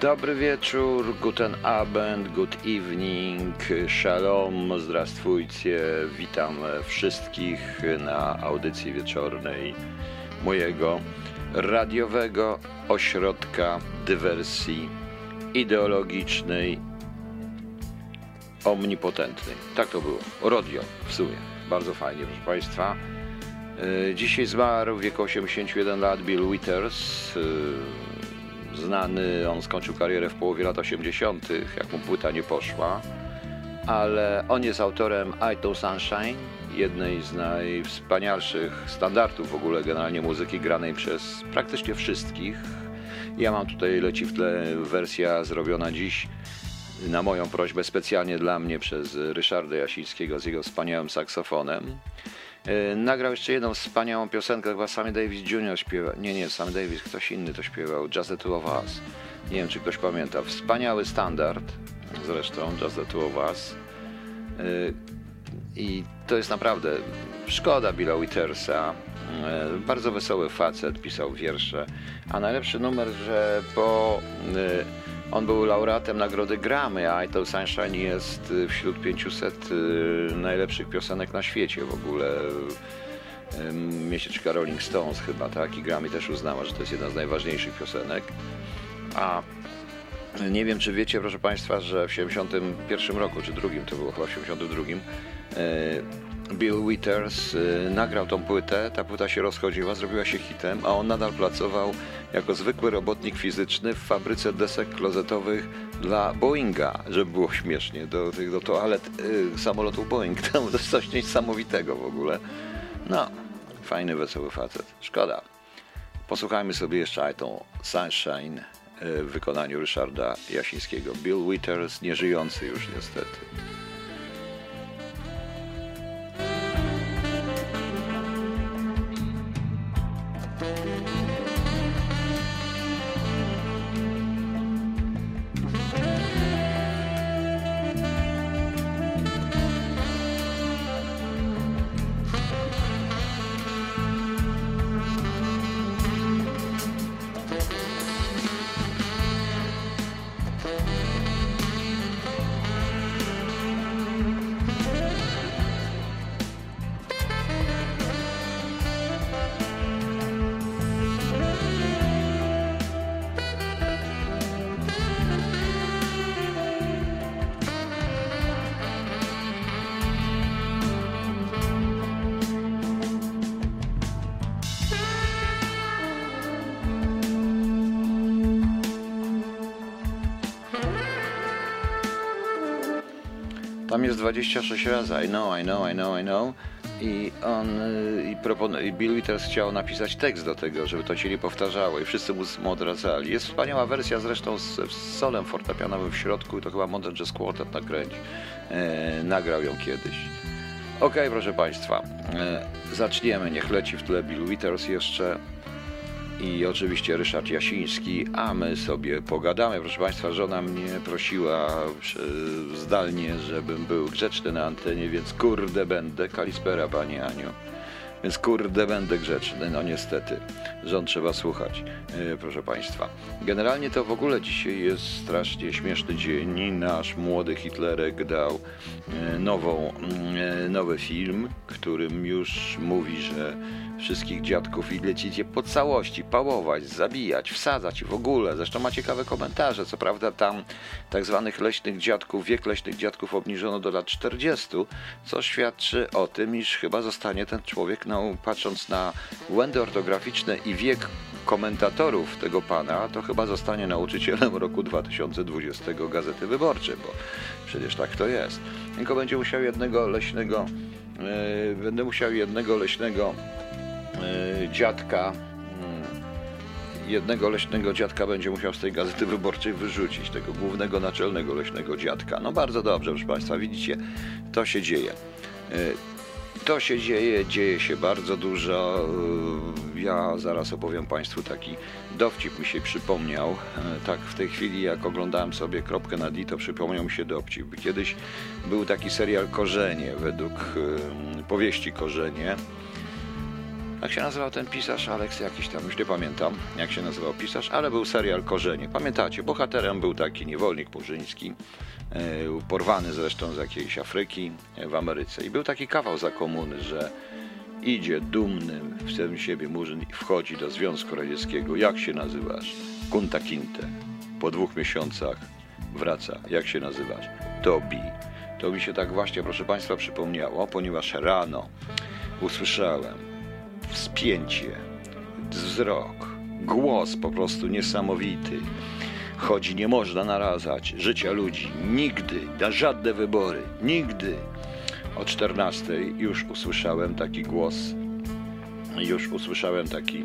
Dobry wieczór, guten Abend, good evening, shalom, zdrastwujcie. Witam wszystkich na audycji wieczornej mojego radiowego ośrodka dywersji ideologicznej, omnipotentnej. Tak to było. Radio w sumie. Bardzo fajnie, proszę Państwa. E, Dzisiaj zmarł w wieku 81 lat Bill Withers. Znany, on skończył karierę w połowie lat 80., jak mu płyta nie poszła. Ale on jest autorem I To Sunshine, jednej z najwspanialszych standardów w ogóle generalnie muzyki granej przez praktycznie wszystkich. Ja mam tutaj leci w tle wersja zrobiona dziś na moją prośbę specjalnie dla mnie przez Ryszarda Jasińskiego z jego wspaniałym saksofonem. E, Nagrał jeszcze jedną wspaniałą piosenkę, chyba Sammy Davis Jr. śpiewa. Nie, nie, Sammy Davis, ktoś inny to śpiewał. Just the Two of Us. Nie wiem, czy ktoś pamięta. Wspaniały standard, zresztą, Just the Two of Us. E, I to jest naprawdę szkoda Billa Withersa. E, Bardzo wesoły facet, pisał wiersze. A najlepszy numer, że po... On był laureatem nagrody Grammy, a I To Sunshine jest y, wśród 500 y, najlepszych piosenek na świecie w ogóle. Miesięczka Rolling Stones chyba, tak? I Grammy też uznała, że to jest jedna z najważniejszych piosenek. A nie wiem, czy wiecie, proszę Państwa, że w 71 roku, czy drugim, to było chyba w 72, e, Bill Withers nagrał tą płytę, ta płyta się rozchodziła, zrobiła się hitem, a on nadal pracował jako zwykły robotnik fizyczny w fabryce desek klozetowych dla Boeinga, żeby było śmiesznie, do, do toalet e, samolotów Boeing. To jest coś niesamowitego w ogóle. No, fajny, wesoły facet. Szkoda. Posłuchajmy sobie jeszcze tą Sunshine e, w wykonaniu Ryszarda Jasińskiego. Bill Withers, nieżyjący już niestety. Tam jest 26 razy I know, I know, I know, I know. I on, y, i, propon- i Bill Withers chciał napisać tekst do tego, żeby to się nie powtarzało i wszyscy mu, odradzali. Jest wspaniała wersja zresztą z, z solem fortepianowym w środku i to chyba Modern Jazz Quartet nakręci. E, nagrał ją kiedyś. Okej, proszę Państwa, e, zaczniemy. Niech leci w tle Bill Withers jeszcze i oczywiście Ryszard Jasiński, a my sobie pogadamy. Proszę Państwa, żona mnie prosiła przy- zdalnie, żebym był grzeczny na antenie, więc kurde będę. Kalispera, Pani Aniu. Więc kurde będę grzeczny, no niestety. Żon trzeba słuchać, e, proszę Państwa. Generalnie to w ogóle dzisiaj jest strasznie śmieszny dzień. Nasz młody Hitlerek dał e, nową, mm, e, nowy film, którym już mówi, że wszystkich dziadków i lecicie po całości, pałować, zabijać, wsadzać w ogóle. Zresztą ma ciekawe komentarze. Co prawda tam tak zwanych leśnych dziadków, wiek leśnych dziadków obniżono do lat 40, co świadczy o tym, iż chyba zostanie ten człowiek, no, patrząc na błędy ortograficzne i wiek komentatorów tego pana, to chyba zostanie nauczycielem roku 2020 Gazety Wyborczej, bo przecież tak to jest. Tylko będzie musiał jednego leśnego, yy, będę musiał jednego leśnego dziadka, yy, jednego leśnego dziadka będzie musiał z tej Gazety Wyborczej wyrzucić, tego głównego naczelnego leśnego dziadka. No bardzo dobrze, proszę Państwa, widzicie, to się dzieje. Yy, to się dzieje, dzieje się bardzo dużo. Yy, Ja zaraz opowiem Państwu taki dowcip mi się przypomniał. E, Tak w tej chwili, jak oglądałem sobie kropkę na D, to przypomniał mi się dowcip. Kiedyś był taki serial Korzenie, według powieści Korzenie. Jak się nazywał ten pisarz? Aleks jakiś tam, już nie pamiętam jak się nazywał pisarz, ale był serial Korzenie. Pamiętacie, bohaterem był taki niewolnik murzyński, e, porwany zresztą z jakiejś Afryki e, w Ameryce. I był taki kawał za komuny, że idzie dumny w tym siebie murzyn i wchodzi do Związku Radzieckiego. Jak się nazywasz? Kunta Kinte. Po dwóch miesiącach wraca. Jak się nazywasz? Tobi. To mi się tak właśnie, proszę Państwa, przypomniało, ponieważ rano usłyszałem wspięcie, wzrok, głos po prostu niesamowity. Chodzi, nie można narazać życia ludzi. Nigdy, na żadne wybory. Nigdy. O 14 już usłyszałem taki głos. Już usłyszałem taki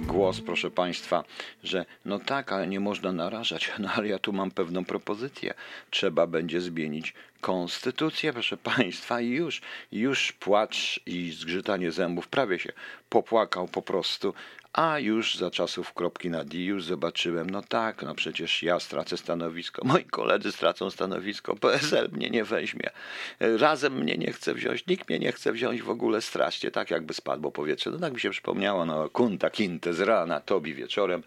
głos, proszę Państwa, że no tak, ale nie można narażać. No ale ja tu mam pewną propozycję. Trzeba będzie zmienić konstytucję, proszę Państwa, i już, już płacz i zgrzytanie zębów prawie się popłakał po prostu. A już za czasów kropki na D już zobaczyłem, no tak, no przecież ja stracę stanowisko, moi koledzy stracą stanowisko, PSL mnie nie weźmie, razem mnie nie chce wziąć, nikt mnie nie chce wziąć w ogóle. Strasznie, tak jakby spadło powietrze. No tak mi się przypomniało, no kunta kinte z rana, tobi wieczorem,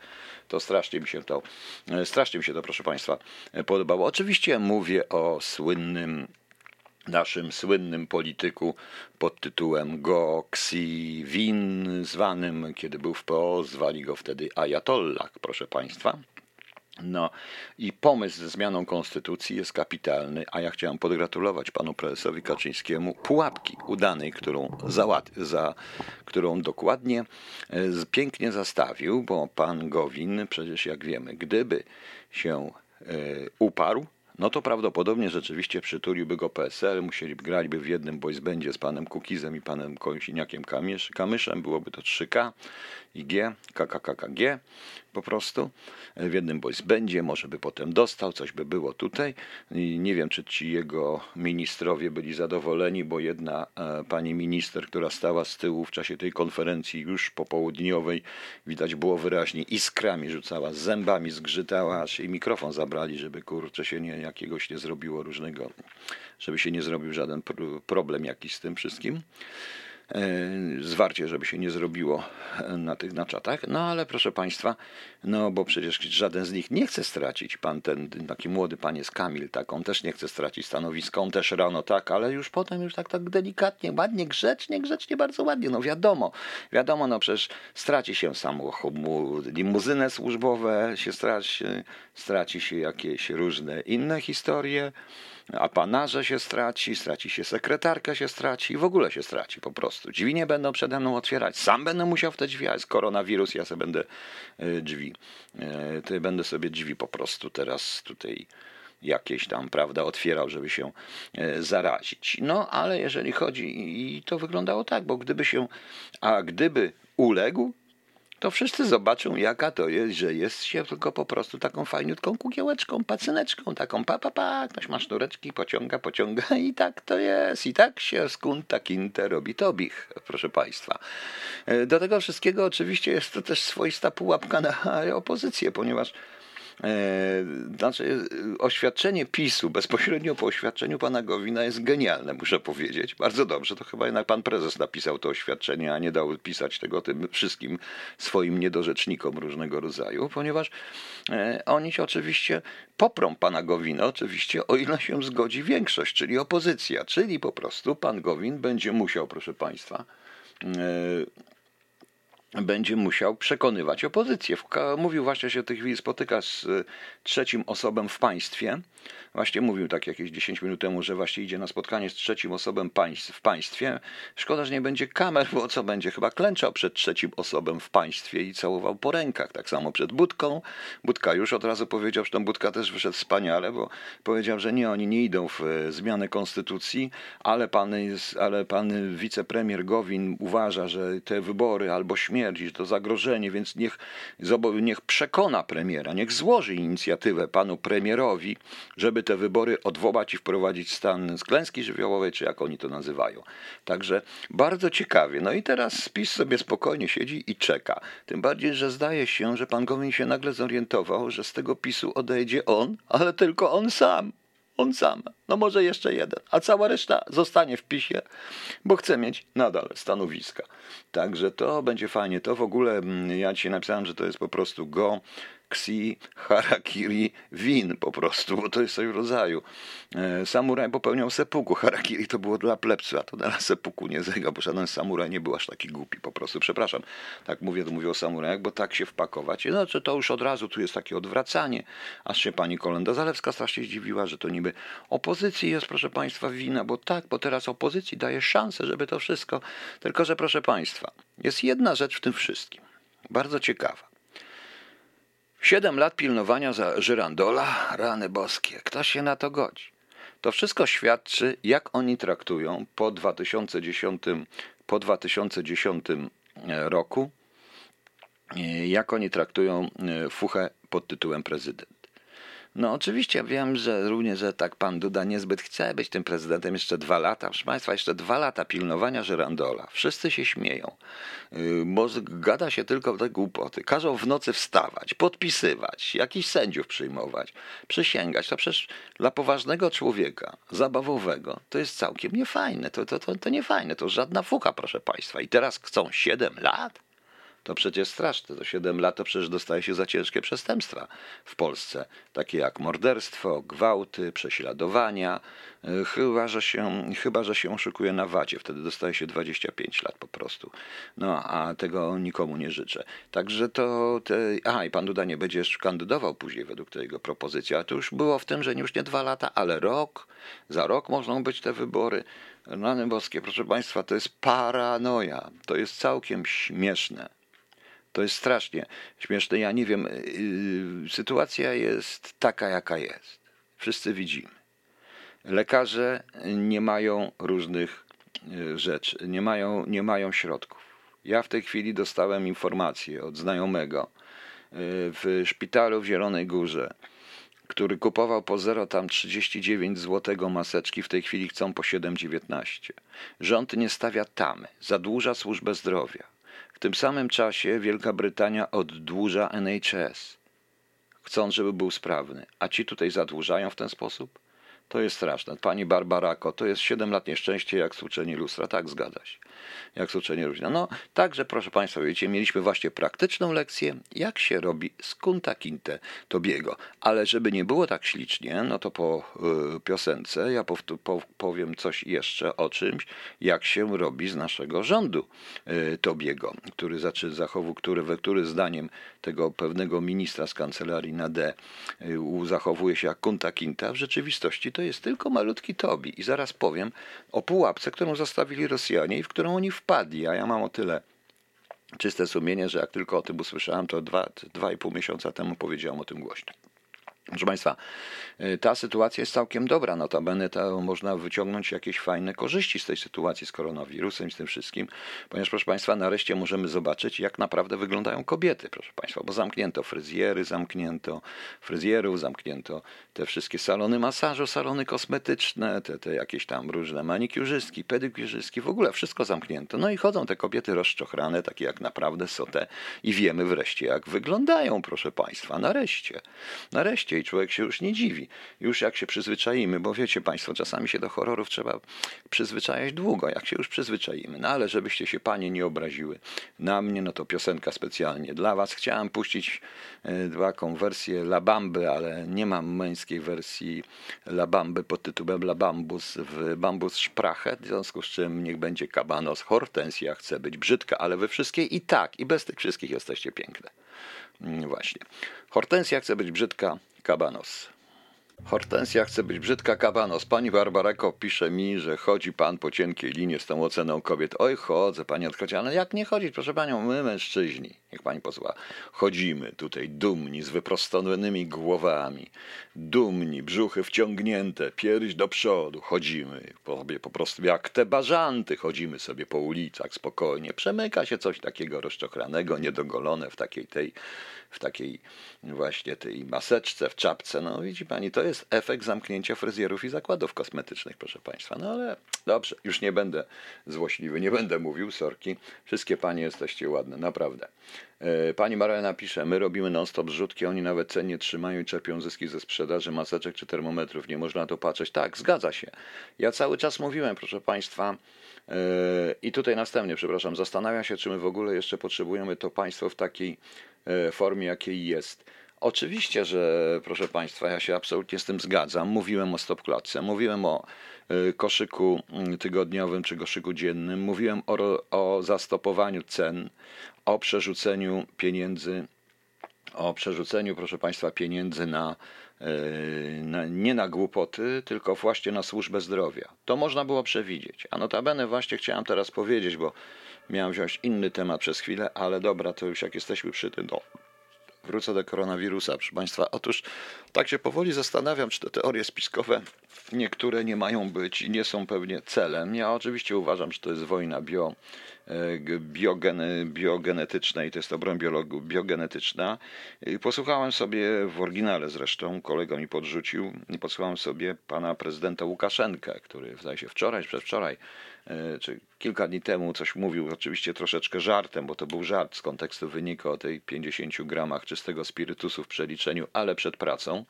to strasznie mi się to, strasznie mi się to, proszę Państwa, podobało. Oczywiście mówię o słynnym naszym słynnym polityku pod tytułem Go Xi Win, zwanym, kiedy był w PO, zwali go wtedy Ayatollah, proszę Państwa. No i pomysł ze zmianą konstytucji jest kapitalny, a ja chciałem pogratulować panu prezesowi Kaczyńskiemu pułapki udanej, którą, załat, za, którą dokładnie e, pięknie zastawił, bo pan Gowin, przecież jak wiemy, gdyby się e, uparł, no to prawdopodobnie rzeczywiście przytuliłby go PSL, musieli graliby w jednym boysbandzie z panem Kukizem i panem Konsiniakiem Kamyszem, byłoby to 3K i G, KKKG po prostu w jednym boys będzie, może by potem dostał, coś by było tutaj. I nie wiem, czy ci jego ministrowie byli zadowoleni, bo jedna e, pani minister, która stała z tyłu w czasie tej konferencji już popołudniowej, widać było wyraźnie, iskrami rzucała, zębami zgrzytała, aż jej mikrofon zabrali, żeby kurczę się nie, jakiegoś nie zrobiło różnego, żeby się nie zrobił żaden problem jakiś z tym wszystkim. E, zwarcie, żeby się nie zrobiło na tych na czatach. No ale proszę Państwa, no bo przecież żaden z nich nie chce stracić. Pan ten taki młody pan jest Kamil, tak, on też nie chce stracić stanowiska, on też rano tak, ale już potem już tak, tak delikatnie, ładnie, grzecznie, grzecznie, bardzo ładnie. No wiadomo, wiadomo, no przecież straci się samochód, limuzynę służbowe, się straci, straci się jakieś różne inne historie apanarze się straci, straci się sekretarkę, się straci w ogóle się straci po prostu. Drzwi nie będą przede mną otwierać. Sam będę musiał w te drzwi, a jest koronawirus, ja sobie będę e, drzwi, e, to będę sobie drzwi po prostu teraz tutaj jakieś tam, prawda, otwierał, żeby się e, zarazić. No, ale jeżeli chodzi, i to wyglądało tak, bo gdyby się, a gdyby uległ, to wszyscy zobaczą, jaka to jest, że jest się tylko po prostu taką fajniutką kukiełeczką, pacyneczką, taką pa, pa, pa, ktoś ma sznureczki, pociąga, pociąga i tak to jest. I tak się z kunta kinte robi tobich, proszę Państwa. E, do tego wszystkiego oczywiście jest to też swoista pułapka na opozycję, ponieważ znaczy, oświadczenie PiSu bezpośrednio po oświadczeniu pana Gowina jest genialne, muszę powiedzieć. Bardzo dobrze, to chyba jednak pan prezes napisał to oświadczenie, a nie dał pisać tego tym wszystkim swoim niedorzecznikom różnego rodzaju, ponieważ e, oni oczywiście poprą pana Gowina, oczywiście, o ile się zgodzi większość, czyli opozycja, czyli po prostu pan Gowin będzie musiał, proszę państwa, e, będzie musiał przekonywać opozycję. Mówił właśnie, się w tej chwili spotyka z e, trzecim osobem w państwie. Właśnie mówił tak jakieś 10 minut temu, że właśnie idzie na spotkanie z trzecim osobem państw, w państwie. Szkoda, że nie będzie kamer, bo co będzie? Chyba klęczał przed trzecim osobem w państwie i całował po rękach. Tak samo przed Budką. Budka już od razu powiedział, że ten Budka też wyszedł wspaniale, bo powiedział, że nie, oni nie idą w e, zmianę konstytucji, ale pan, ale pan wicepremier Gowin uważa, że te wybory albo śmierć śmierć, to zagrożenie, więc niech, niech przekona premiera, niech złoży inicjatywę panu premierowi, żeby te wybory odwołać i wprowadzić stan z klęski żywiołowej, czy jak oni to nazywają. Także bardzo ciekawie. No i teraz spis sobie spokojnie siedzi i czeka. Tym bardziej, że zdaje się, że pan Gowin się nagle zorientował, że z tego PiSu odejdzie on, ale tylko on sam. On sam. No może jeszcze jeden. A cała reszta zostanie w PiSie, bo chce mieć nadal stanowiska. Także to będzie fajnie. To w ogóle, mm, ja ci napisałem, że to jest po prostu go Ksi Harakiri Win po prostu, bo to jest coś w rodzaju. E, samuraj popełniał sepuku. Harakiri to było dla plepsu, a to dla sepuku nie zega, bo żaden samuraj nie był aż taki głupi po prostu. Przepraszam, tak mówię, to mówię o samurajach, bo tak się wpakować. No, czy to już od razu tu jest takie odwracanie, aż się pani Kolenda Zalewska strasznie zdziwiła, że to niby opozycji jest, proszę państwa, wina, bo tak, bo teraz opozycji daje szansę, żeby to wszystko. Tylko, że proszę państwa, jest jedna rzecz w tym wszystkim, bardzo ciekawa. Siedem lat pilnowania za Żyrandola, rany boskie, kto się na to godzi? To wszystko świadczy, jak oni traktują po 2010, po 2010 e, roku, e, jak oni traktują e, fuchę pod tytułem prezydent. No oczywiście wiem, że również, że tak pan Duda niezbyt chce być tym prezydentem jeszcze dwa lata. Proszę Państwa, jeszcze dwa lata pilnowania Żyrandola. Wszyscy się śmieją. Bo y, gada się tylko te głupoty. Każą w nocy wstawać, podpisywać, jakichś sędziów przyjmować, przysięgać. To przecież dla poważnego człowieka, zabawowego, to jest całkiem niefajne. To, to, to, to niefajne, to żadna fucha, proszę Państwa. I teraz chcą 7 lat? To przecież straszne. To 7 lat to przecież dostaje się za ciężkie przestępstwa w Polsce, takie jak morderstwo, gwałty, prześladowania. E, chyba, że się, chyba, że się oszukuje na wadzie, wtedy dostaje się 25 lat po prostu. No, a tego nikomu nie życzę. Także to. Te, aha, i pan Duda nie będzie kandydował później według tej jego propozycji, a to już było w tym, że już nie dwa lata, ale rok. Za rok mogą być te wybory. Rany boskie, proszę Państwa, to jest paranoja. To jest całkiem śmieszne. To jest strasznie śmieszne. Ja nie wiem, yy, sytuacja jest taka, jaka jest. Wszyscy widzimy. Lekarze nie mają różnych yy, rzeczy, nie mają, nie mają środków. Ja w tej chwili dostałem informację od znajomego yy, w szpitalu w Zielonej Górze, który kupował po 0 tam 39 zł maseczki, w tej chwili chcą po 7,19. Rząd nie stawia tamy, zadłuża służbę zdrowia tym samym czasie Wielka Brytania oddłuża NHS, chcąc, żeby był sprawny. A ci tutaj zadłużają w ten sposób? To jest straszne. Pani Barbarako, to jest 7 lat nieszczęście jak słuczenie lustra. Tak, zgadza się. Jak słuczenie różnia. No, także, proszę Państwa, wiecie, mieliśmy właśnie praktyczną lekcję, jak się robi z kunta kinte Tobiego. Ale żeby nie było tak ślicznie, no to po y, piosence ja po, powiem coś jeszcze o czymś, jak się robi z naszego rządu y, Tobiego, który zaczy zachowu, który, we który zdaniem tego pewnego ministra z kancelarii na D y, zachowuje się jak kunta kinta, w rzeczywistości to to jest tylko malutki Tobi. I zaraz powiem o pułapce, którą zostawili Rosjanie i w którą oni wpadli. A ja mam o tyle czyste sumienie, że jak tylko o tym usłyszałem, to dwa, dwa i pół miesiąca temu powiedziałem o tym głośno. Proszę Państwa, y, ta sytuacja jest całkiem dobra. Notabene to można wyciągnąć jakieś fajne korzyści z tej sytuacji z koronawirusem i z tym wszystkim, ponieważ, proszę Państwa, nareszcie możemy zobaczyć, jak naprawdę wyglądają kobiety, proszę Państwa, bo zamknięto fryzjery, zamknięto fryzjerów, zamknięto te wszystkie salony masażu, salony kosmetyczne, te, te jakieś tam różne manikiurzystki, pedikiurzystki, w ogóle wszystko zamknięto. No i chodzą te kobiety rozczochrane, takie jak naprawdę są te i wiemy wreszcie, jak wyglądają, proszę Państwa, nareszcie. Nareszcie i człowiek się już nie dziwi. Już jak się przyzwyczaimy, bo wiecie Państwo, czasami się do horrorów trzeba przyzwyczajać długo, jak się już przyzwyczaimy. No ale żebyście się Panie nie obraziły na mnie, no to piosenka specjalnie dla Was. Chciałem puścić e, taką wersję La Bamby, ale nie mam męskiej wersji La Bamby pod tytułem La Bambus w Bambus Sprache, w związku z czym niech będzie Kabanos Hortensja chce być brzydka, ale wy wszystkie i tak, i bez tych wszystkich jesteście piękne. Mm, właśnie. Hortensja chce być brzydka, Cabanos. Hortensja chce być brzydka kabanos. Pani Barbareko pisze mi, że chodzi pan po cienkiej linie z tą oceną kobiet. Oj, chodzę, pani odchodzi. Ale jak nie chodzić, proszę panią, my mężczyźni, niech pani posłucha, chodzimy tutaj dumni, z wyprostowanymi głowami, dumni, brzuchy wciągnięte, pierś do przodu, chodzimy sobie po prostu jak te bażanty, chodzimy sobie po ulicach spokojnie. Przemyka się coś takiego rozczochlanego, niedogolone w takiej tej w takiej właśnie tej maseczce, w czapce. No widzi pani, to jest efekt zamknięcia fryzjerów i zakładów kosmetycznych, proszę państwa. No ale dobrze, już nie będę złośliwy, nie będę mówił, sorki. Wszystkie panie jesteście ładne, naprawdę. E, pani Marlena pisze, my robimy non-stop zrzutki, oni nawet cennie trzymają i czepią zyski ze sprzedaży maseczek czy termometrów. Nie można to patrzeć. Tak, zgadza się. Ja cały czas mówiłem, proszę Państwa, yy, i tutaj następnie, przepraszam, zastanawiam się, czy my w ogóle jeszcze potrzebujemy to państwo w takiej yy, formie, jakiej jest. Oczywiście, że proszę Państwa, ja się absolutnie z tym zgadzam. Mówiłem o stopklatce, mówiłem o koszyku mm, tygodniowym czy koszyku dziennym, mówiłem o, o zastopowaniu cen, o przerzuceniu pieniędzy, o przerzuceniu, proszę Państwa, pieniędzy na, e, na, nie na głupoty, tylko właśnie na służbę zdrowia. To można było przewidzieć. A notabene właśnie chciałem teraz powiedzieć, bo miałem wziąć inny temat przez chwilę, ale dobra, to już jak jesteśmy przy tym, no, wrócę do koronawirusa, proszę Państwa. Otóż tak się powoli zastanawiam, czy te teorie spiskowe niektóre nie mają być i nie są pewnie celem. Ja oczywiście uważam, że to jest wojna bio, e, biogeny, biogenetyczna i to jest obroń biologu, biogenetyczna. Posłuchałem sobie w oryginale zresztą, kolega mi podrzucił, posłuchałem sobie pana prezydenta Łukaszenkę, który zdaje się wczoraj, przedwczoraj E, czy kilka dni temu coś mówił, oczywiście troszeczkę żartem, bo to był żart z kontekstu wynika o tej 50 gramach czystego spirytusu w przeliczeniu, ale przed pracą.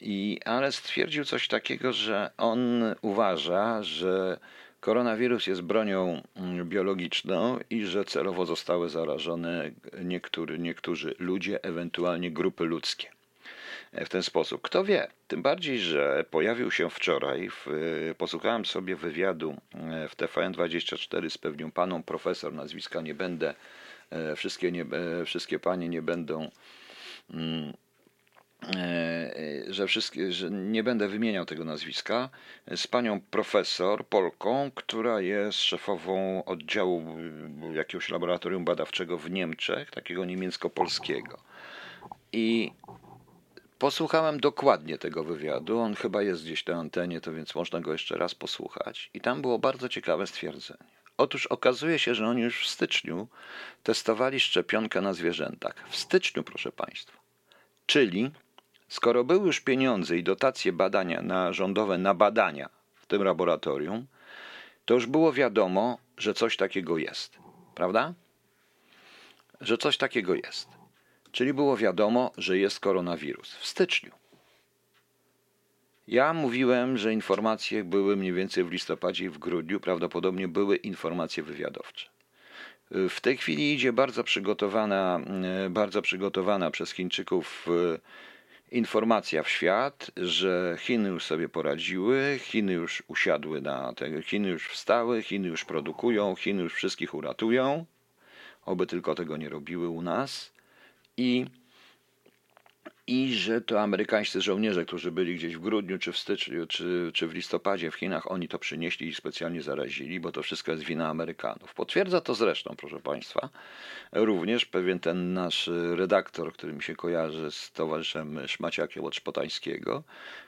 I, ale stwierdził coś takiego, że on uważa, że koronawirus jest bronią mm, biologiczną i że celowo zostały zarażone niektóry, niektórzy ludzie, ewentualnie grupy ludzkie w ten sposób. Kto wie? Tym bardziej, że pojawił się wczoraj, w, posłuchałem sobie wywiadu e, w TVN24 z pewnią paną profesor, nazwiska nie będę, e, wszystkie, nie, e, wszystkie panie nie będą mm, że, wszystkie, że nie będę wymieniał tego nazwiska, z panią profesor Polką, która jest szefową oddziału jakiegoś laboratorium badawczego w Niemczech, takiego niemiecko-polskiego. I Posłuchałem dokładnie tego wywiadu. On chyba jest gdzieś na antenie, to więc można go jeszcze raz posłuchać. I tam było bardzo ciekawe stwierdzenie. Otóż okazuje się, że oni już w styczniu testowali szczepionkę na zwierzętach. W styczniu, proszę Państwa. Czyli skoro były już pieniądze i dotacje badania na rządowe na badania w tym laboratorium, to już było wiadomo, że coś takiego jest. Prawda? Że coś takiego jest. Czyli było wiadomo, że jest koronawirus w styczniu. Ja mówiłem, że informacje były mniej więcej w listopadzie i w grudniu, prawdopodobnie były informacje wywiadowcze. W tej chwili idzie bardzo przygotowana, bardzo przygotowana przez Chińczyków e, informacja w świat, że Chiny już sobie poradziły, Chiny już usiadły na tego, Chiny już wstały, Chiny już produkują, Chiny już wszystkich uratują. Oby tylko tego nie robiły u nas i, i że to amerykańscy żołnierze, którzy byli gdzieś w grudniu, czy w styczniu, czy, czy w listopadzie w Chinach, oni to przynieśli i specjalnie zarazili, bo to wszystko jest wina Amerykanów. Potwierdza to zresztą, proszę Państwa, również pewien ten nasz redaktor, który mi się kojarzy z towarzyszem Szmaciakiem od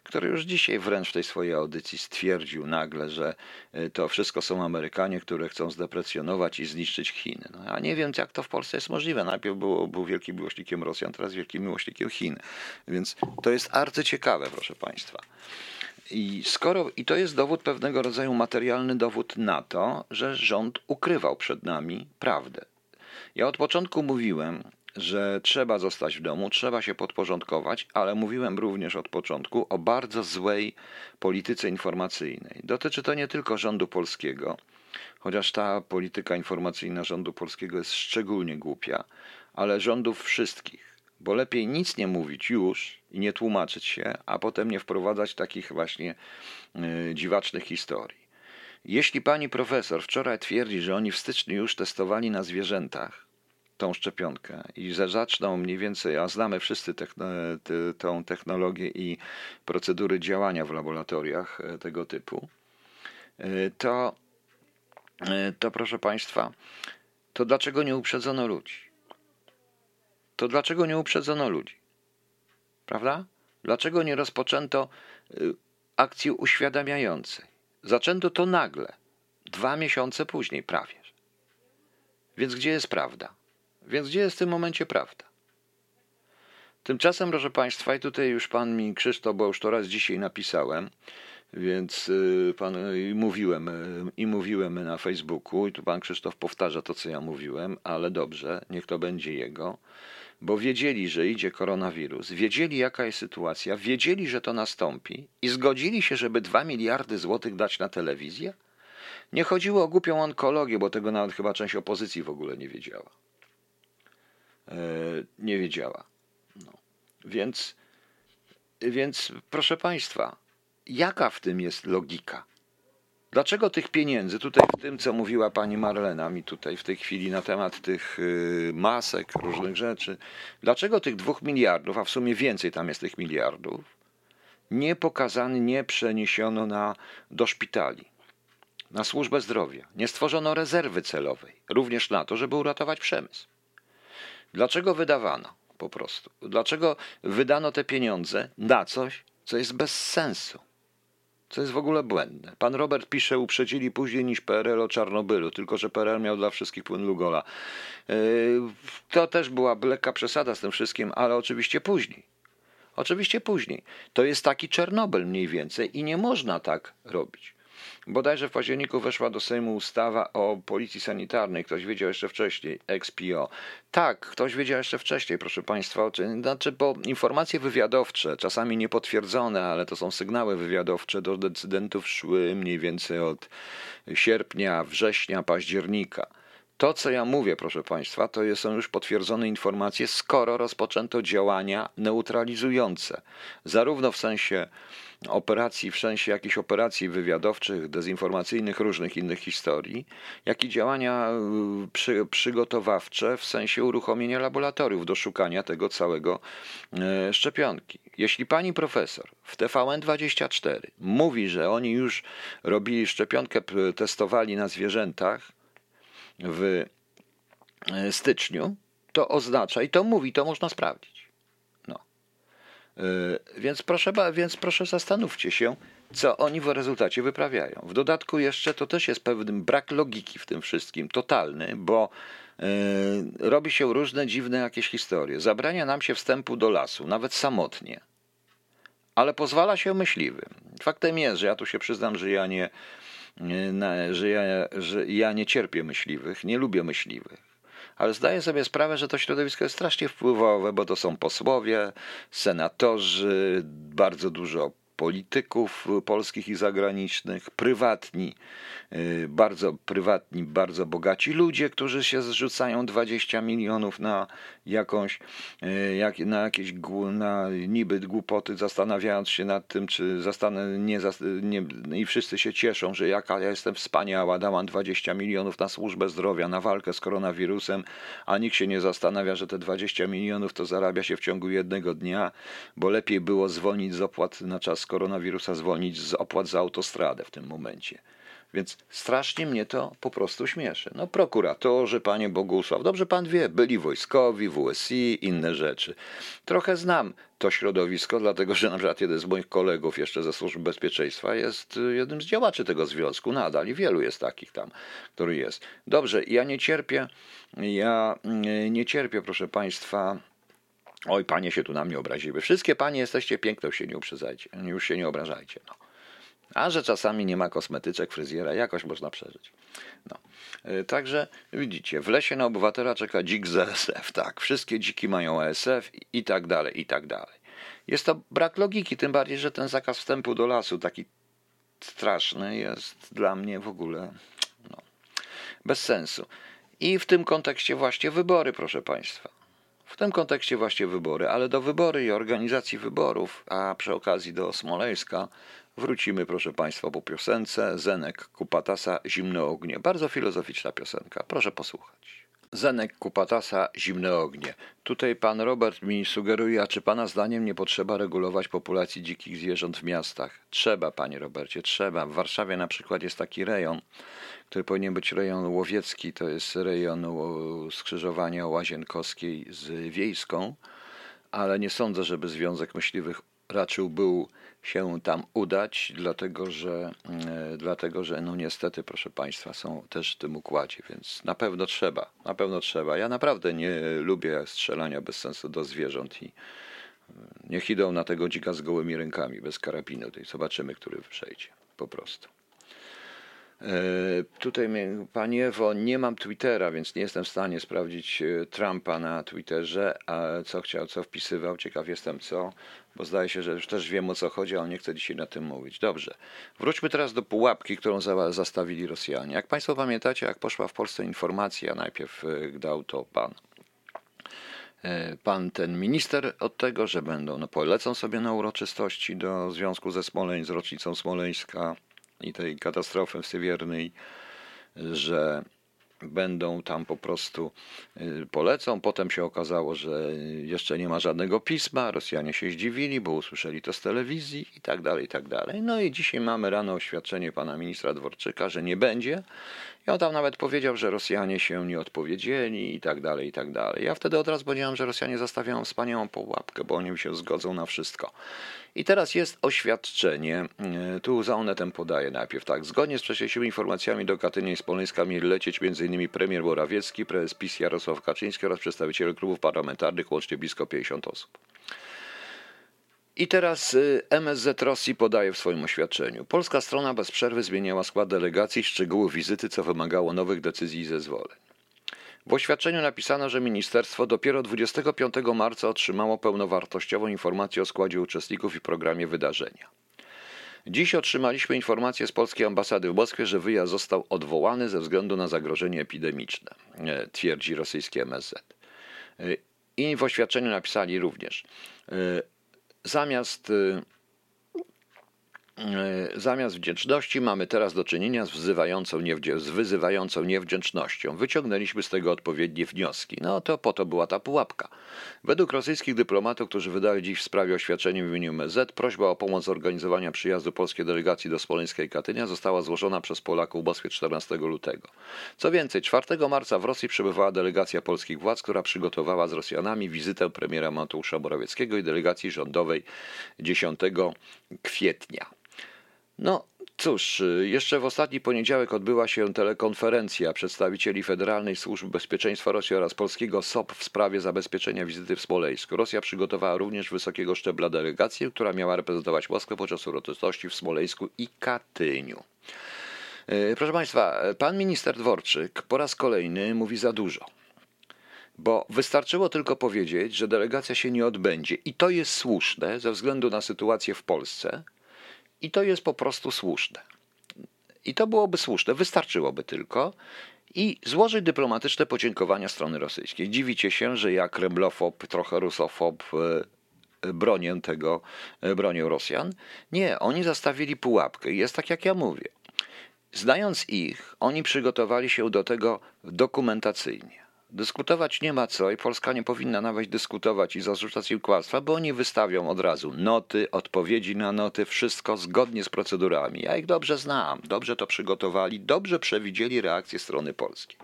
który już dzisiaj wręcz w tej swojej audycji stwierdził nagle, że e, to wszystko są Amerykanie, które chcą zdeprecjonować i zniszczyć Chiny. No, ja nie wiem, jak to w Polsce jest możliwe. Najpierw było, był wielkim miłośnikiem Rosjan, teraz wielkim miłośnikiem Chin. Więc to jest arcyciekawe, proszę Państwa. I, skoro, I to jest dowód, pewnego rodzaju materialny dowód na to, że rząd ukrywał przed nami prawdę. Ja od początku mówiłem, że trzeba zostać w domu, trzeba się podporządkować, ale mówiłem również od początku o bardzo złej polityce informacyjnej. Dotyczy to nie tylko rządu polskiego, chociaż ta polityka informacyjna rządu polskiego jest szczególnie głupia, ale rządów wszystkich. Bo lepiej nic nie mówić już i nie tłumaczyć się, a potem nie wprowadzać takich właśnie yy, dziwacznych historii. Jeśli pani profesor wczoraj twierdzi, że oni w styczniu już testowali na zwierzętach, tą szczepionkę i że zaczną mniej więcej, a znamy wszyscy techno, te, tą technologię i procedury działania w laboratoriach e, tego typu, e, to, e, to proszę Państwa, to dlaczego nie uprzedzono ludzi? To dlaczego nie uprzedzono ludzi? Prawda? Dlaczego nie rozpoczęto akcji uświadamiającej? Zaczęto to nagle, dwa miesiące później prawie. Więc gdzie jest prawda? Więc gdzie jest w tym momencie prawda? Tymczasem, proszę Państwa, i tutaj już Pan mi Krzysztof, bo już to raz dzisiaj napisałem, Więc y, pan, i mówiłem, y, i mówiłem na Facebooku, i tu pan Krzysztof powtarza to, co ja mówiłem, ale dobrze, niech to będzie jego, bo wiedzieli, że idzie koronawirus, wiedzieli, jaka jest sytuacja, wiedzieli, że to nastąpi i zgodzili się, żeby 2 miliardy złotych dać na telewizję? Nie chodziło o głupią onkologię, bo tego nawet chyba część opozycji w ogóle nie wiedziała. E, nie wiedziała. No. Więc, więc, proszę Państwa, jaka w tym jest logika? Dlaczego tych pieniędzy, tutaj w tym, co mówiła pani Marlena mi tutaj w tej chwili na temat tych y, masek, różnych rzeczy, dlaczego tych dwóch miliardów, a w sumie więcej tam jest tych miliardów, nie pokazano, nie przeniesiono na, do szpitali, na służbę zdrowia, nie stworzono rezerwy celowej, również na to, żeby uratować przemysł? Dlaczego wydawano po prostu? Dlaczego wydano te pieniądze na coś, co jest bez sensu? Co jest w ogóle błędne. Pan Robert pisze, uprzedzili później niż PRL o Czarnobylu, tylko że PRL miał dla wszystkich płyn Lugola. Yy, to też była lekka przesada z tym wszystkim, ale oczywiście później. Oczywiście później. To jest taki Czarnobyl mniej więcej i nie można tak robić. Bodajże w październiku weszła do Sejmu ustawa o policji sanitarnej. Ktoś wiedział jeszcze wcześniej, XPO. Tak, ktoś wiedział jeszcze wcześniej, proszę Państwa. Znaczy, bo informacje wywiadowcze, czasami niepotwierdzone, ale to są sygnały wywiadowcze do decydentów szły mniej więcej od sierpnia, września, października. To, co ja mówię, proszę Państwa, to są już potwierdzone informacje, skoro rozpoczęto działania neutralizujące, zarówno w sensie operacji, w sensie jakichś operacji wywiadowczych, dezinformacyjnych, różnych innych historii, jak i działania y, przy, przygotowawcze w sensie uruchomienia laboratoriów do szukania tego całego e, szczepionki. Jeśli pani profesor w TVN24 mówi, że oni już robili szczepionkę, testowali na zwierzętach w e, styczniu, to oznacza, i to mówi, to można sprawdzić więc proszę, więc proszę zastanówcie się, co oni w rezultacie wyprawiają. W dodatku jeszcze to też jest pewien brak logiki w tym wszystkim, totalny, bo e, robi się różne dziwne jakieś historie. Zabrania nam się wstępu do lasu, nawet samotnie, ale pozwala się myśliwym. Faktem jest, że ja tu się przyznam, że ja nie, że ja, że ja nie cierpię myśliwych, nie lubię myśliwych ale zdaję sobie sprawę, że to środowisko jest strasznie wpływowe, bo to są posłowie, senatorzy, bardzo dużo polityków polskich i zagranicznych, prywatni, y, bardzo prywatni, bardzo bogaci ludzie, którzy się zrzucają 20 milionów na jakąś, y, jak, na jakieś na niby głupoty, zastanawiając się nad tym, czy zastanę, nie, nie, i wszyscy się cieszą, że jaka ja jestem wspaniała, dałam 20 milionów na służbę zdrowia, na walkę z koronawirusem, a nikt się nie zastanawia, że te 20 milionów to zarabia się w ciągu jednego dnia, bo lepiej było zwolnić z opłat na czas koronawirusa zwolnić z opłat za autostradę w tym momencie. Więc strasznie mnie to po prostu śmieszy. No prokuratorzy, panie Bogusław, dobrze pan wie, byli wojskowi, WSI, inne rzeczy. Trochę znam to środowisko, dlatego że na przykład jeden z moich kolegów jeszcze ze Służby Bezpieczeństwa jest jednym z działaczy tego związku nadal i wielu jest takich tam, który jest. Dobrze, ja nie cierpię, ja mm, nie cierpię, proszę państwa, Oj, panie się tu na mnie obraziły. Wszystkie panie jesteście piękne, już się nie uprzedzajcie, już się nie obrażajcie. No. A że czasami nie ma kosmetyczek, fryzjera, jakoś można przeżyć. No. E, także widzicie, w lesie na obywatela czeka dzik z ESF, tak. Wszystkie dziki mają ESF i, i tak dalej, i tak dalej. Jest to brak logiki, tym bardziej, że ten zakaz wstępu do lasu taki straszny jest dla mnie w ogóle no, bez sensu. I w tym kontekście właśnie wybory, proszę Państwa. W tym kontekście właśnie wybory, ale do wybory i organizacji wyborów, a przy okazji do Smoleńska, wrócimy, proszę Państwa, po piosence Zenek Kupatasa Zimne ognie. Bardzo filozoficzna piosenka, proszę posłuchać. Zenek Kupatasa Zimne ognie. Tutaj pan Robert mi sugeruje, a czy pana zdaniem nie potrzeba regulować populacji dzikich zwierząt w miastach? Trzeba, panie Robercie, trzeba. W Warszawie na przykład jest taki rejon, który powinien być rejon łowiecki, to jest rejon skrzyżowania Łazienkowskiej z Wiejską, ale nie sądzę, żeby Związek Myśliwych raczył był się tam udać, dlatego że, e, dlatego, że no niestety, proszę Państwa, są też w tym układzie, więc na pewno trzeba, na pewno trzeba. Ja naprawdę nie lubię strzelania bez sensu do zwierząt i Niech idą na tego dzika z gołymi rękami, bez karabinu. To zobaczymy, który przejdzie. Po prostu. E, tutaj, Panie Ewo, nie mam Twittera, więc nie jestem w stanie sprawdzić e, Trumpa na Twitterze, co chciał, co wpisywał. Ciekaw jestem co, bo zdaje się, że już też wiem o co chodzi, ale nie chcę dzisiaj na tym mówić. Dobrze. Wróćmy teraz do pułapki, którą zastawili Rosjanie. Jak Państwo pamiętacie, jak poszła w Polsce informacja, najpierw e, dał to pan pan ten minister od tego, że będą, no polecą sobie na uroczystości do związku ze Smoleń, z rocznicą Smoleńska, i tej katastrofy Sywiernej, że będą tam po prostu y, polecą. Potem się okazało, że jeszcze nie ma żadnego pisma. Rosjanie się zdziwili, bo usłyszeli to z telewizji i tak dalej, i tak dalej. No i dzisiaj mamy rano oświadczenie pana ministra Dworczyka, że nie będzie. I on tam nawet powiedział, że Rosjanie się nie odpowiedzieli i tak dalej, i tak dalej. Ja wtedy od razu powiedziałem, że Rosjanie zastawiają wspaniałą pułapkę, bo oni się zgodzą na wszystko. I teraz jest oświadczenie, e, tu za Onetem podaje najpierw tak. Zgodnie z wcześniejszymi informacjami do Katynia i Smoleńska mieli lecieć m.in. premier Morawiecki, prezes PiS Jarosław Kaczyński oraz przedstawiciele klubów parlamentarnych, łącznie blisko 50 osób. I teraz y, MSZ Rosji podaje w swoim oświadczeniu. Polska strona bez przerwy zmieniała skład delegacji, szczegóły wizyty, co wymagało nowych decyzji i zezwoleń. W oświadczeniu napisano, że ministerstwo dopiero 25 marca otrzymało pełnowartościową informację o składzie uczestników i programie wydarzenia. Dziś otrzymaliśmy informację z polskiej ambasady w Moskwie, że wyjazd został odwołany ze względu na zagrożenie epidemiczne, e, twierdzi rosyjski MSZ. I w oświadczeniu napisali również, e, zamiast E, zamiast wdzięczności mamy teraz do czynienia z, wzywającą z wyzywającą niewdzięcznością. Wyciągnęliśmy z tego odpowiednie wnioski. No to po to była ta pułapka. Według rosyjskich dyplomatów, którzy wydali dziś w sprawie oświadczenie w imieniu MZ, prośba o pomoc zorganizowania przyjazdu polskiej delegacji do Smoleńskiej i Katynia została złożona przez Polaków w Moskwie 14 lutego. Co więcej, 4 marca w Rosji przebywała delegacja polskich władz, która przygotowała z Rosjanami wizytę premiera Mateusza Morawieckiego i delegacji rządowej 10 kwietnia. No cóż, jeszcze w ostatni poniedziałek odbyła się telekonferencja przedstawicieli Federalnej Służby Bezpieczeństwa Rosji oraz polskiego SOP w sprawie zabezpieczenia wizyty w Smoleńsku. Rosja przygotowała również wysokiego szczebla delegację, która miała reprezentować Moskwę podczas uroczystości w Smoleńsku i Katyniu. E, proszę Państwa, pan minister Dworczyk po raz kolejny mówi za dużo. Bo wystarczyło tylko powiedzieć, że delegacja się nie odbędzie i to jest słuszne ze względu na sytuację w Polsce, i to jest po prostu słuszne. I to byłoby słuszne, wystarczyłoby tylko i złożyć dyplomatyczne podziękowania strony rosyjskiej. Dziwicie się, że ja kremlofob, trochę rusofob e, bronię tego, e, bronię Rosjan? Nie, oni zastawili pułapkę. Jest tak, jak ja mówię. Znając ich, oni przygotowali się do tego dokumentacyjnie. Dyskutować nie ma co i Polska nie powinna nawet dyskutować i zarzucać im kłamstwa, bo oni wystawią od razu noty, odpowiedzi na noty, wszystko zgodnie z procedurami. Ja ich dobrze znam, dobrze to przygotowali, dobrze przewidzieli reakcję strony polskiej.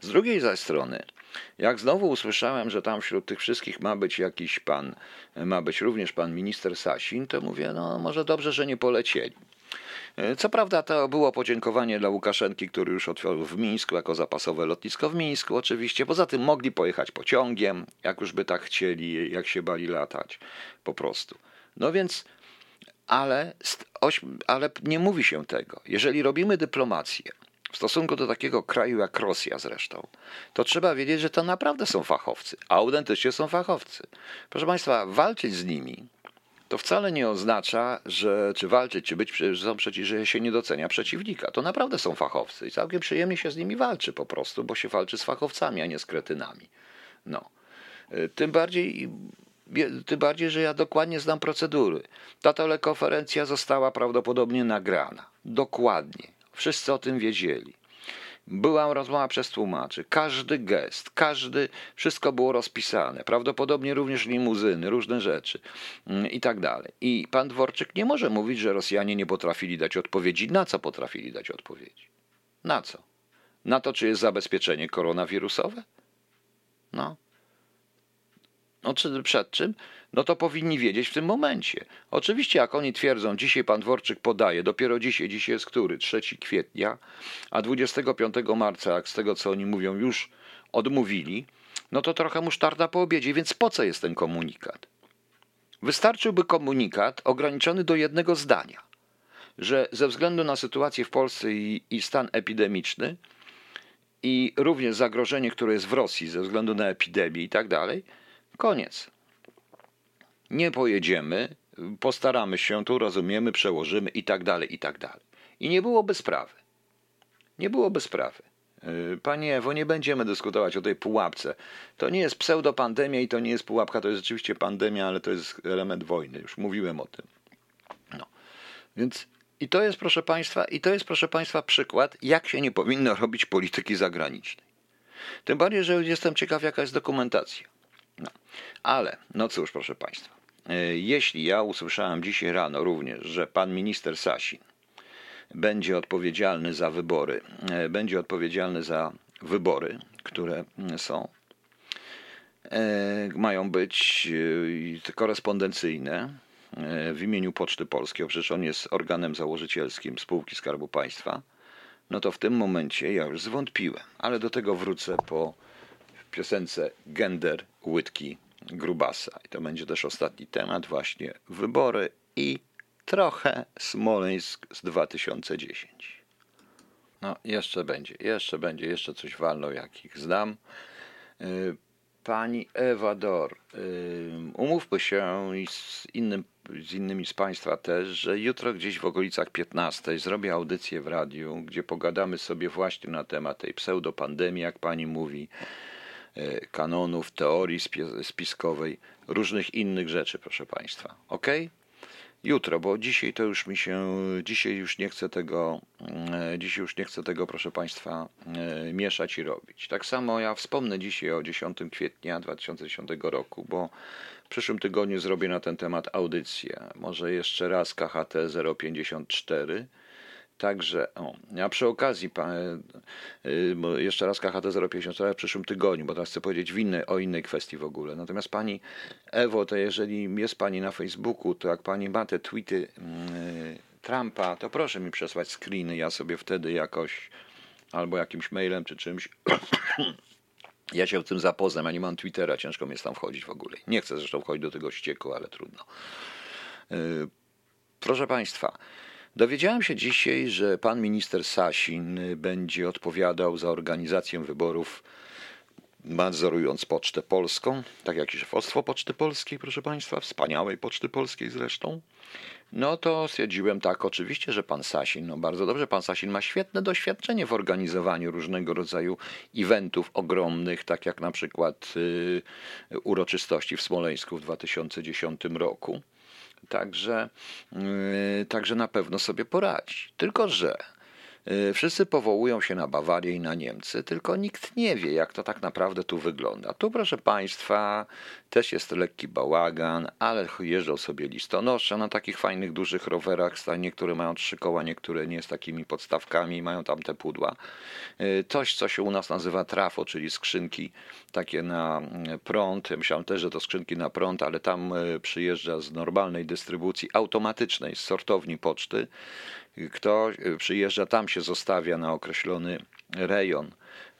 Z drugiej zaś strony, jak znowu usłyszałem, że tam wśród tych wszystkich ma być jakiś pan, ma być również pan minister Sasin, to mówię, no może dobrze, że nie polecieli. E, co prawda to było podziękowanie dla Łukaszenki, który już otworzył w Mińsku jako zapasowe lotnisko w Mińsku oczywiście. Poza tym mogli pojechać pociągiem, jak już by tak chcieli, jak się bali latać po prostu. No więc, ale, ale nie mówi się tego. Jeżeli robimy dyplomację, w stosunku do takiego kraju jak Rosja zresztą, to trzeba wiedzieć, że to naprawdę są fachowcy, a autentycznie są fachowcy. Proszę Państwa, walczyć z nimi to wcale nie oznacza, że czy walczyć, czy być, że, że się nie docenia przeciwnika. To naprawdę są fachowcy i całkiem przyjemnie się z nimi walczy po prostu, bo się walczy z fachowcami, a nie z kretynami. No. E, tym bardziej, tym bardziej, że ja dokładnie znam procedury. Ta telekonferencja została prawdopodobnie nagrana. Dokładnie. Wszyscy o tym wiedzieli. Była rozmowa przez tłumaczy. Każdy gest, każdy, wszystko było rozpisane. Prawdopodobnie również limuzyny, różne rzeczy mm, i tak dalej. I pan Dworczyk nie może mówić, że Rosjanie nie potrafili dać odpowiedzi. Na co potrafili dać odpowiedzi? Na co? Na to, czy jest zabezpieczenie koronawirusowe? No. No, czy przed czym? No to powinni wiedzieć w tym momencie. Oczywiście, jak oni twierdzą, dzisiaj pan Dworczyk podaje, dopiero dzisiaj, dzisiaj jest który? 3 kwietnia, a 25 marca, jak z tego co oni mówią, już odmówili, no to trochę musztarda po obiedzie, więc po co jest ten komunikat? Wystarczyłby komunikat ograniczony do jednego zdania, że ze względu na sytuację w Polsce i, i stan epidemiczny, i również zagrożenie, które jest w Rosji ze względu na epidemię i tak dalej, koniec. Nie pojedziemy, postaramy się, tu rozumiemy, przełożymy i tak dalej, i tak dalej. I nie byłoby sprawy. Nie byłoby sprawy. Yy, Panie Ewo, nie będziemy dyskutować o tej pułapce. To nie jest pseudopandemia i to nie jest pułapka, to jest rzeczywiście pandemia, ale to jest element wojny. Już mówiłem o tym. No. Więc i to jest, proszę Państwa, i to jest, proszę Państwa, przykład, jak się nie powinno robić polityki zagranicznej. Tym bardziej, że jestem ciekaw, jaka jest dokumentacja. No. Ale, no cóż, proszę Państwa, jeśli ja usłyszałem dzisiaj rano również, że pan minister Sasin będzie odpowiedzialny za wybory, e, będzie odpowiedzialny za wybory, które są. E, mają być e, korespondencyjne w imieniu Poczty Polskiej, przecież on jest organem założycielskim spółki Skarbu Państwa. No to w tym momencie ja już zwątpiłem, ale do tego wrócę po piosence Gender Łydki Grubasa. I to będzie też ostatni temat, właśnie wybory i trochę Smoleńsk z 2010. No, jeszcze będzie, jeszcze będzie, jeszcze coś walną, jakich znam. Y, pani Ewa Dor, y, umówmy się z, innym, z innymi z Państwa też, że jutro gdzieś w okolicach 15 zrobię audycję w radiu, gdzie pogadamy sobie właśnie na temat tej pseudopandemii, jak Pani mówi, kanonów, teorii spiskowej, różnych innych rzeczy, proszę Państwa. ok? jutro, bo dzisiaj to już mi się, dzisiaj już nie chcę tego, e, dzisiaj już nie chcę tego, proszę Państwa, e, mieszać i robić. Tak samo ja wspomnę dzisiaj o 10 kwietnia 2010 roku, bo w przyszłym tygodniu zrobię na ten temat audycję. Może jeszcze raz KHT 054 Także, o, a przy okazji, pa, y, jeszcze raz KHT 054 w przyszłym tygodniu, bo teraz chcę powiedzieć innej, o innej kwestii w ogóle. Natomiast pani Ewo, to jeżeli jest pani na Facebooku, to jak pani ma te tweety y, Trumpa, to proszę mi przesłać screeny, ja sobie wtedy jakoś albo jakimś mailem czy czymś. ja się w tym zapoznam, ja nie mam Twittera, ciężko mi jest tam wchodzić w ogóle. Nie chcę zresztą wchodzić do tego ścieku, ale trudno. Proszę Państwa, Dowiedziałem się dzisiaj, że pan minister Sasin będzie odpowiadał za organizację wyborów, nadzorując Pocztę Polską, tak jak i szefostwo Poczty Polskiej, proszę państwa, wspaniałej Poczty Polskiej zresztą. No to stwierdziłem tak, oczywiście, że pan Sasin, no bardzo dobrze, pan Sasin ma świetne doświadczenie w organizowaniu różnego rodzaju eventów ogromnych, tak jak na przykład y, uroczystości w Smoleńsku w 2010 roku. Także, yy, także na pewno sobie poradzi. Tylko, że Y, wszyscy powołują się na Bawarię i na Niemcy, tylko nikt nie wie, jak to tak naprawdę tu wygląda. Tu, proszę Państwa, też jest lekki bałagan, ale jeżdżą sobie listonosze na takich fajnych, dużych rowerach. Niektóre mają trzy koła, niektóre nie z takimi podstawkami, mają tam te pudła. Y, coś, co się u nas nazywa trafo, czyli skrzynki takie na y, prąd. Myślałem też, że to skrzynki na prąd, ale tam przyjeżdża z normalnej dystrybucji automatycznej, z sortowni poczty kto przyjeżdża, tam się zostawia na określony rejon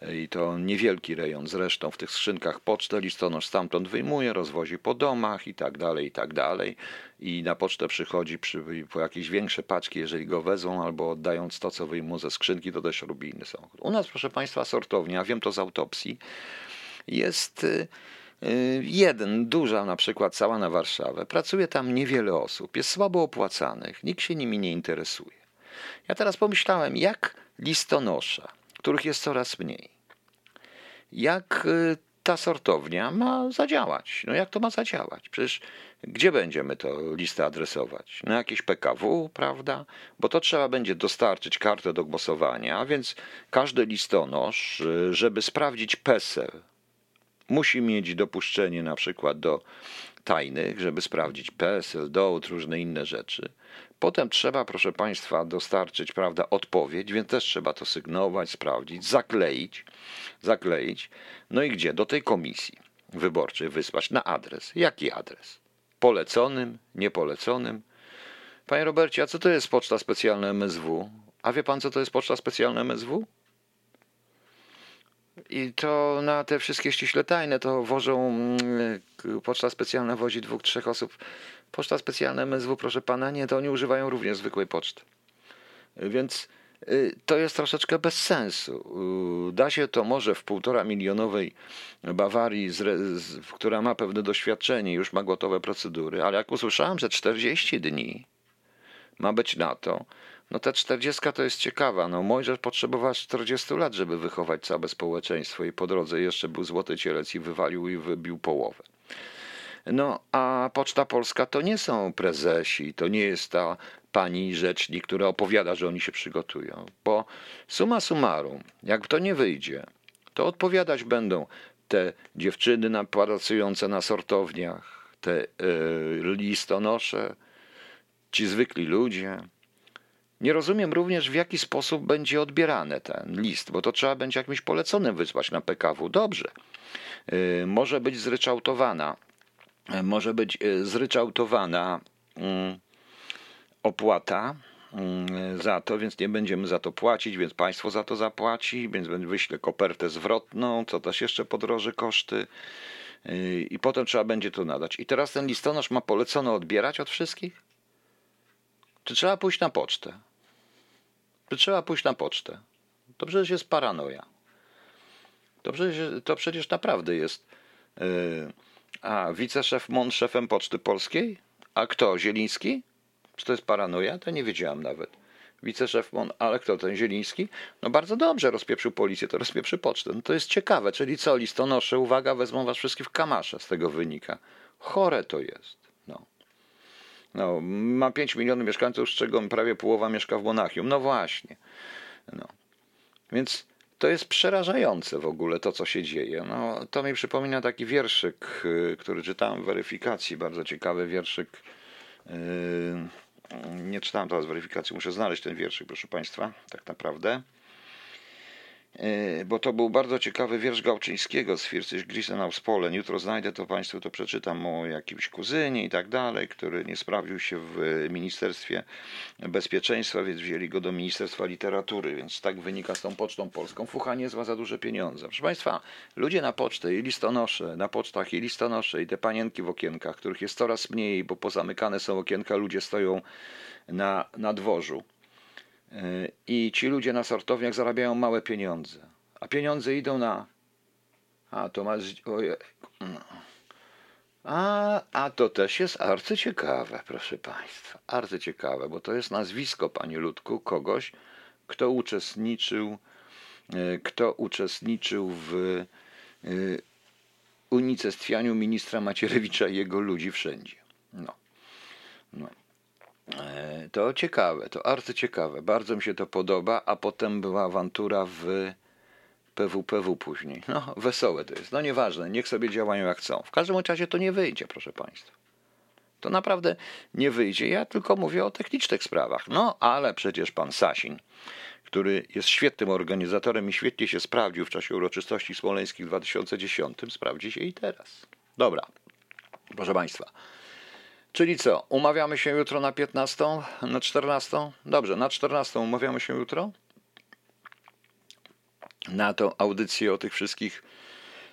i to niewielki rejon zresztą w tych skrzynkach pocztę listonosz stamtąd wyjmuje, rozwozi po domach i tak dalej, i tak dalej i na pocztę przychodzi przy, po jakieś większe paczki, jeżeli go wezą albo oddając to, co wyjmą ze skrzynki, to też robi inny samochód. U nas, proszę Państwa, sortownia, wiem to z autopsji, jest y, y, jeden, duża na przykład, cała na Warszawę. Pracuje tam niewiele osób, jest słabo opłacanych, nikt się nimi nie interesuje. Ja teraz pomyślałem, jak listonosza, których jest coraz mniej, jak y, ta sortownia ma zadziałać. No jak to ma zadziałać? Przecież gdzie będziemy to listę adresować? Na jakieś PKW, prawda? Bo to trzeba będzie dostarczyć kartę do głosowania, a więc każdy listonosz, y, żeby sprawdzić PESEL, musi mieć dopuszczenie na przykład do tajnych, żeby sprawdzić PESEL, dowód, różne inne rzeczy. Potem trzeba, proszę Państwa, dostarczyć prawda, odpowiedź, więc też trzeba to sygnować, sprawdzić, zakleić, zakleić. No i gdzie? Do tej komisji wyborczej wysłać na adres. Jaki adres? Poleconym, niepoleconym? Panie Robercie, a co to jest poczta specjalna MSW? A wie pan, co to jest poczta specjalna MSW? I to na te wszystkie ściśle tajne to wożą, mm, poczta specjalna wozi dwóch, trzech osób. Poczta specjalna MSW, proszę pana, nie, to oni używają również zwykłej poczty. Więc y, to jest troszeczkę bez sensu. Y, da się to może w półtora milionowej Bawarii, która ma pewne doświadczenie, już ma gotowe procedury, ale jak usłyszałem, że 40 dni ma być na to, no ta 40 to jest ciekawa. No Mojżesz potrzebował 40 lat, żeby wychować całe społeczeństwo i po drodze jeszcze był złoty cielec i wywalił i wybił połowę. No a Poczta Polska to nie są prezesi, to nie jest ta pani rzecznik, która opowiada, że oni się przygotują. Bo suma summarum, jak to nie wyjdzie, to odpowiadać będą te dziewczyny pracujące na sortowniach, te yy, listonosze, ci zwykli ludzie. Nie rozumiem również, w jaki sposób będzie odbierany ten list, bo to trzeba będzie jakimś poleconym wysłać na PKW. Dobrze. Yy, może być zryczałtowana, yy, może być yy, zryczałtowana opłata za to, więc nie będziemy za to płacić, więc państwo za to zapłaci, więc wyślę kopertę zwrotną, co też jeszcze podroży koszty i potem trzeba będzie to nadać. I teraz ten listonosz ma polecone odbierać od wszystkich? Czy trzeba pójść na pocztę? Czy trzeba pójść na pocztę? To przecież jest paranoja. To przecież, to przecież naprawdę jest. Yy, a wiceszef MON szefem Poczty Polskiej? A kto? Zieliński? Czy to jest paranoja? To nie wiedziałam nawet. Wiceszef MON, ale kto ten Zieliński? No bardzo dobrze, rozpieprzył policję, to rozpieprzy pocztę. No to jest ciekawe, czyli co, listonosze, uwaga, wezmą was wszystkich w kamasze, z tego wynika. Chore to jest. No, ma 5 milionów mieszkańców, z czego prawie połowa mieszka w Monachium. No właśnie. No. Więc to jest przerażające w ogóle to, co się dzieje. No, to mi przypomina taki wierszyk, y, który czytałem w weryfikacji, bardzo ciekawy wierszyk. Yy, nie czytałem teraz weryfikacji, muszę znaleźć ten wierszyk, proszę Państwa, tak naprawdę. E, bo to był bardzo ciekawy wiersz Gałczyńskiego z Fircyś Grisen aus Polen. Jutro znajdę to Państwu, to przeczytam o jakimś kuzynie i tak dalej, który nie sprawdził się w Ministerstwie Bezpieczeństwa, więc wzięli go do Ministerstwa Literatury, więc tak wynika z tą Pocztą Polską. Fucha nie zła za duże pieniądze. Proszę Państwa, ludzie na pocztę i listonosze, na pocztach i listonosze i te panienki w okienkach, których jest coraz mniej, bo pozamykane są okienka, ludzie stoją na, na dworzu i ci ludzie na sortowniach zarabiają małe pieniądze. A pieniądze idą na. A to. A, a to też jest arcyciekawe, proszę Państwa. Arcyciekawe, bo to jest nazwisko, Panie Ludku, kogoś, kto uczestniczył, e, kto uczestniczył w e, unicestwianiu ministra Macierewicza i jego ludzi wszędzie. No. no. E, to ciekawe, to arcyciekawe. Bardzo mi się to podoba, a potem była awantura w PWPW później. No, wesołe to jest. No nieważne, niech sobie działają jak chcą. W każdym razie to nie wyjdzie, proszę Państwa. To naprawdę nie wyjdzie. Ja tylko mówię o technicznych sprawach. No, ale przecież pan Sasin, który jest świetnym organizatorem i świetnie się sprawdził w czasie uroczystości smoleńskich w 2010, sprawdzi się i teraz. Dobra, proszę Państwa. Czyli co? Umawiamy się jutro na 15, na 14? Dobrze, na 14 umawiamy się jutro? Na tą audycję o tych wszystkich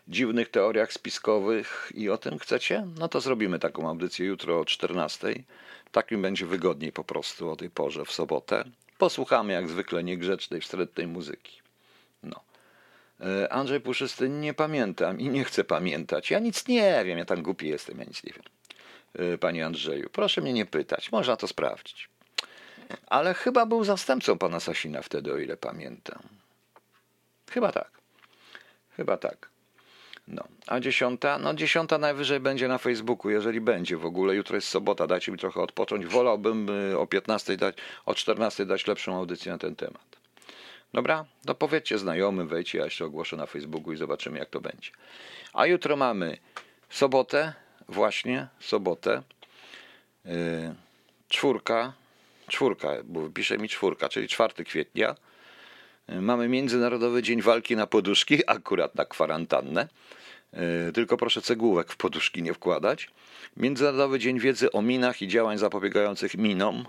dziwnych teoriach spiskowych i o tym chcecie? No to zrobimy taką audycję jutro o 14. Tak mi będzie wygodniej po prostu o tej porze w sobotę. Posłuchamy jak zwykle niegrzecznej, wstrętnej muzyki. No. E, Andrzej Puszysty nie pamiętam i nie chcę pamiętać. Ja nic nie wiem, ja tam głupi jestem, ja nic nie wiem. Y, panie Andrzeju. Proszę mnie nie pytać, można to sprawdzić. Ale chyba był zastępcą pana Sasina wtedy, o ile pamiętam. Chyba tak. Chyba tak. No, a dziesiąta? No dziesiąta najwyżej będzie na Facebooku, jeżeli będzie w ogóle. Jutro jest sobota, dajcie mi trochę odpocząć. Wolałbym y, o 15 dać, o 14 dać lepszą audycję na ten temat. Dobra? To powiedzcie znajomym, wejdźcie, ja się ogłoszę na Facebooku i zobaczymy jak to będzie. A jutro mamy sobotę, właśnie sobotę. Yy, czwórka, czwórka, bo pisze mi czwórka, czyli 4 kwietnia. Yy, mamy Międzynarodowy Dzień Walki na Poduszki, akurat na kwarantannę. Yy, tylko proszę cegłówek w poduszki nie wkładać. Międzynarodowy Dzień Wiedzy o minach i działań zapobiegających minom.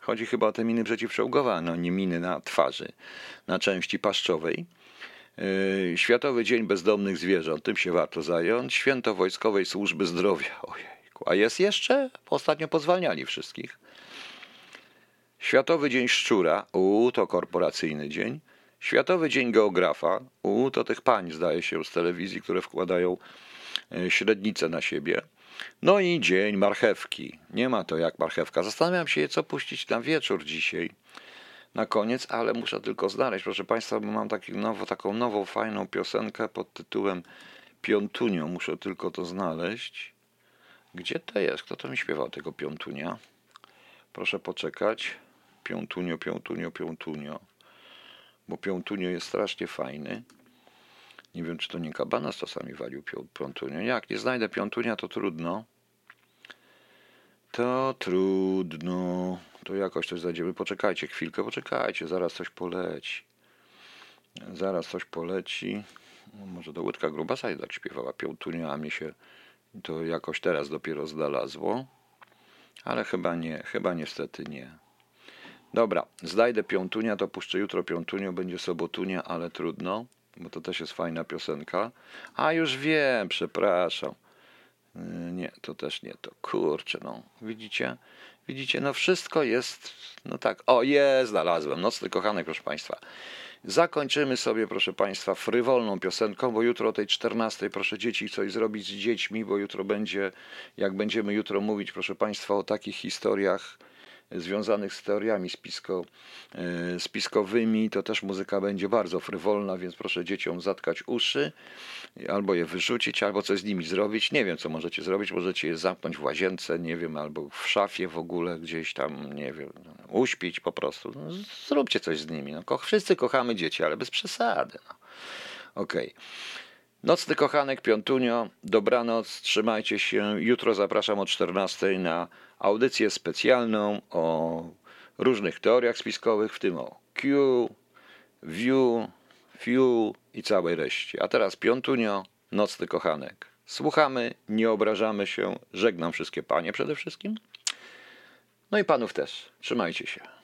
Chodzi chyba o te miny przeciwczołgowe, no nie miny na twarzy, na części paszczowej. Yy, Światowy Dzień Bezdomnych Zwierząt, tym się warto zająć. Święto Wojskowej Służby Zdrowia. Ojejku, a jest jeszcze? Ostatnio pozwalniali wszystkich. Światowy Dzień Szczura, u to korporacyjny dzień. Światowy Dzień Geografa, u to tych pań zdaje się z telewizji, które wkładają e, średnicę na siebie. No i Dzień Marchewki. Nie ma to jak marchewka. Zastanawiam się, co puścić na wieczór dzisiaj. Na koniec, ale muszę tylko znaleźć. Proszę Państwa, bo mam taki nowo, taką nową, fajną piosenkę pod tytułem Piątunio. Muszę tylko to znaleźć. Gdzie to jest? Kto to mi śpiewał tego Piątunia? Proszę poczekać. Piątunio, piątunio, piątunio. Bo piątunio jest strasznie fajny. Nie wiem, czy to nie Kabanas czasami walił pią- piątunio. Jak nie znajdę piątunia, to trudno. To trudno. To jakoś coś znajdziemy. Poczekajcie chwilkę, poczekajcie. Zaraz coś poleci. Zaraz coś poleci. No, Może do Łydka Grubasa jednak śpiewała piątunia, a mnie się to jakoś teraz dopiero znalazło. Ale chyba nie, chyba niestety nie. Dobra, znajdę piątunia, to puszczę jutro piątunio, będzie sobotunia, ale trudno, bo to też jest fajna piosenka. A już wiem, przepraszam. Yy, Nie, to też nie to. Kurczę, no. Widzicie? Widzicie, no wszystko jest, no tak, o jest, znalazłem, Nocny Kochanek, proszę Państwa. Zakończymy sobie, proszę Państwa, frywolną piosenką, bo jutro o tej 14, proszę dzieci coś zrobić z dziećmi, bo jutro będzie, jak będziemy jutro mówić, proszę Państwa, o takich historiach związanych z teoriami spisko, e, spiskowymi, to też muzyka będzie bardzo frywolna, więc proszę dzieciom zatkać uszy, albo je wyrzucić, albo coś z nimi zrobić. Nie wiem, co możecie zrobić. Możecie je zamknąć w łazience, nie wiem, albo w szafie w ogóle gdzieś tam, nie wiem, uśpić po prostu. No, zróbcie coś z nimi. No, ko- wszyscy kochamy dzieci, ale bez przesady. No. Okej. Nocny kochanek, piątunio, dobranoc, trzymajcie się. Jutro zapraszam o 14 na audycję specjalną o różnych teoriach spiskowych, w tym o Q, View, Few i całej reszcie. A teraz piątunio, nocny kochanek. Słuchamy, nie obrażamy się, żegnam wszystkie panie przede wszystkim. No i panów też. Trzymajcie się.